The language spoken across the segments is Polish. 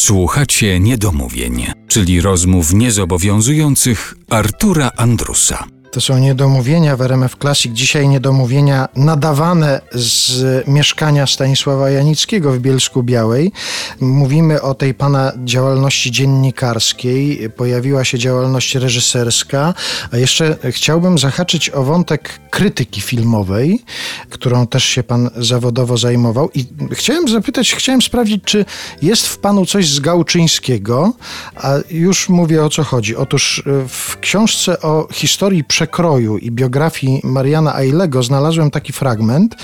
Słuchacie niedomówień, czyli rozmów niezobowiązujących Artura Andrusa. To są niedomówienia w RMF Classic. Dzisiaj niedomówienia nadawane z mieszkania Stanisława Janickiego w Bielsku Białej. Mówimy o tej pana działalności dziennikarskiej. Pojawiła się działalność reżyserska. A jeszcze chciałbym zahaczyć o wątek krytyki filmowej, którą też się pan zawodowo zajmował. I chciałem zapytać, chciałem sprawdzić, czy jest w panu coś z Gałczyńskiego, a już mówię o co chodzi. Otóż w książce o historii przekroju i biografii Mariana Ailego znalazłem taki fragment.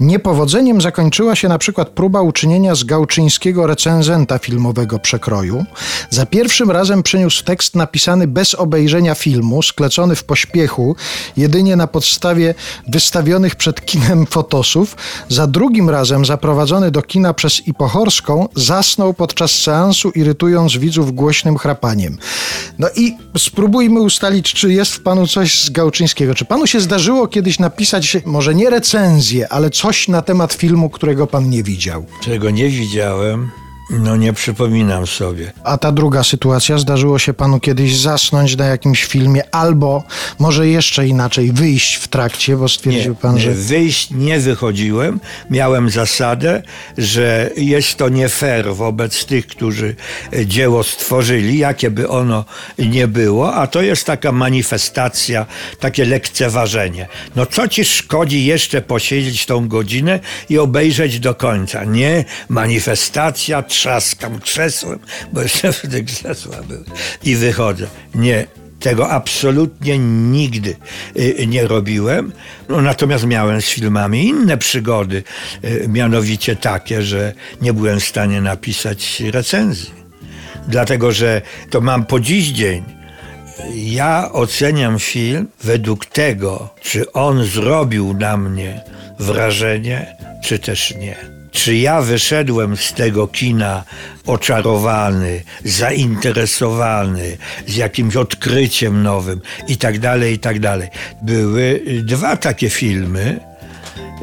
Niepowodzeniem zakończyła się na przykład próba uczynienia z Gałczyńskiego recenzenta filmowego przekroju. Za pierwszym razem przyniósł tekst napisany bez obejrzenia filmu, sklecony w pośpiechu, jedynie na podstawie wystawionych przed kinem fotosów. Za drugim razem zaprowadzony do kina przez Ipochorską, zasnął podczas seansu, irytując widzów głośnym chrapaniem. No i spróbujmy ustalić, czy jest w panu coś z Gałczyńskiego. Czy panu się zdarzyło kiedyś napisać, może nie recenzję, ale na temat filmu, którego pan nie widział? Czego nie widziałem, no nie przypominam sobie. A ta druga sytuacja, zdarzyło się panu kiedyś zasnąć na jakimś filmie, albo może jeszcze inaczej, wyjść w trakcie, bo stwierdził Nie, pan, nie, że... wyjść nie wychodziłem. Miałem zasadę, że jest to nie fair wobec tych, którzy e, dzieło stworzyli, jakie by ono nie było, a to jest taka manifestacja, takie lekceważenie. No co ci szkodzi jeszcze posiedzieć tą godzinę i obejrzeć do końca? Nie, manifestacja, trzaskam krzesłem, bo jeszcze wtedy krzesła były i wychodzę. Nie, tego absolutnie nigdy y, nie robiłem. No, natomiast miałem z filmami inne przygody, y, mianowicie takie, że nie byłem w stanie napisać recenzji. Dlatego, że to mam po dziś dzień. Ja oceniam film według tego, czy on zrobił na mnie wrażenie, czy też nie. Czy ja wyszedłem z tego kina oczarowany, zainteresowany, z jakimś odkryciem nowym i tak dalej, i tak dalej. Były dwa takie filmy,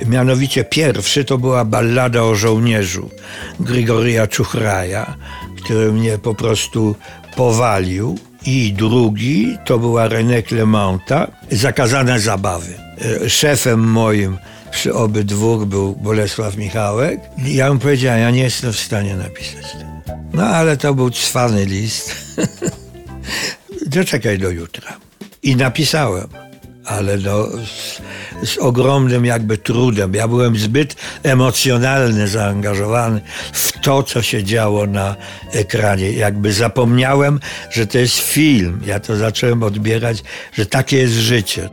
Mianowicie pierwszy to była ballada o żołnierzu Grigoria Czuchraja, który mnie po prostu powalił. I drugi to była René Clemonta, Zakazane zabawy. E, Szefem moim przy obydwu był Bolesław Michałek. Ja mu powiedziałem, ja nie jestem w stanie napisać tego. No ale to był cwany list. Zaczekaj do jutra. I napisałem ale no, z, z, ogromnym jakby trudem. Ja byłem zbyt emocjonalny, zaangażowany w to, co się działo na ekranie. Jakby zapomniałem, że to jest film. Ja to zacząłem odbierać, że takie jest życie.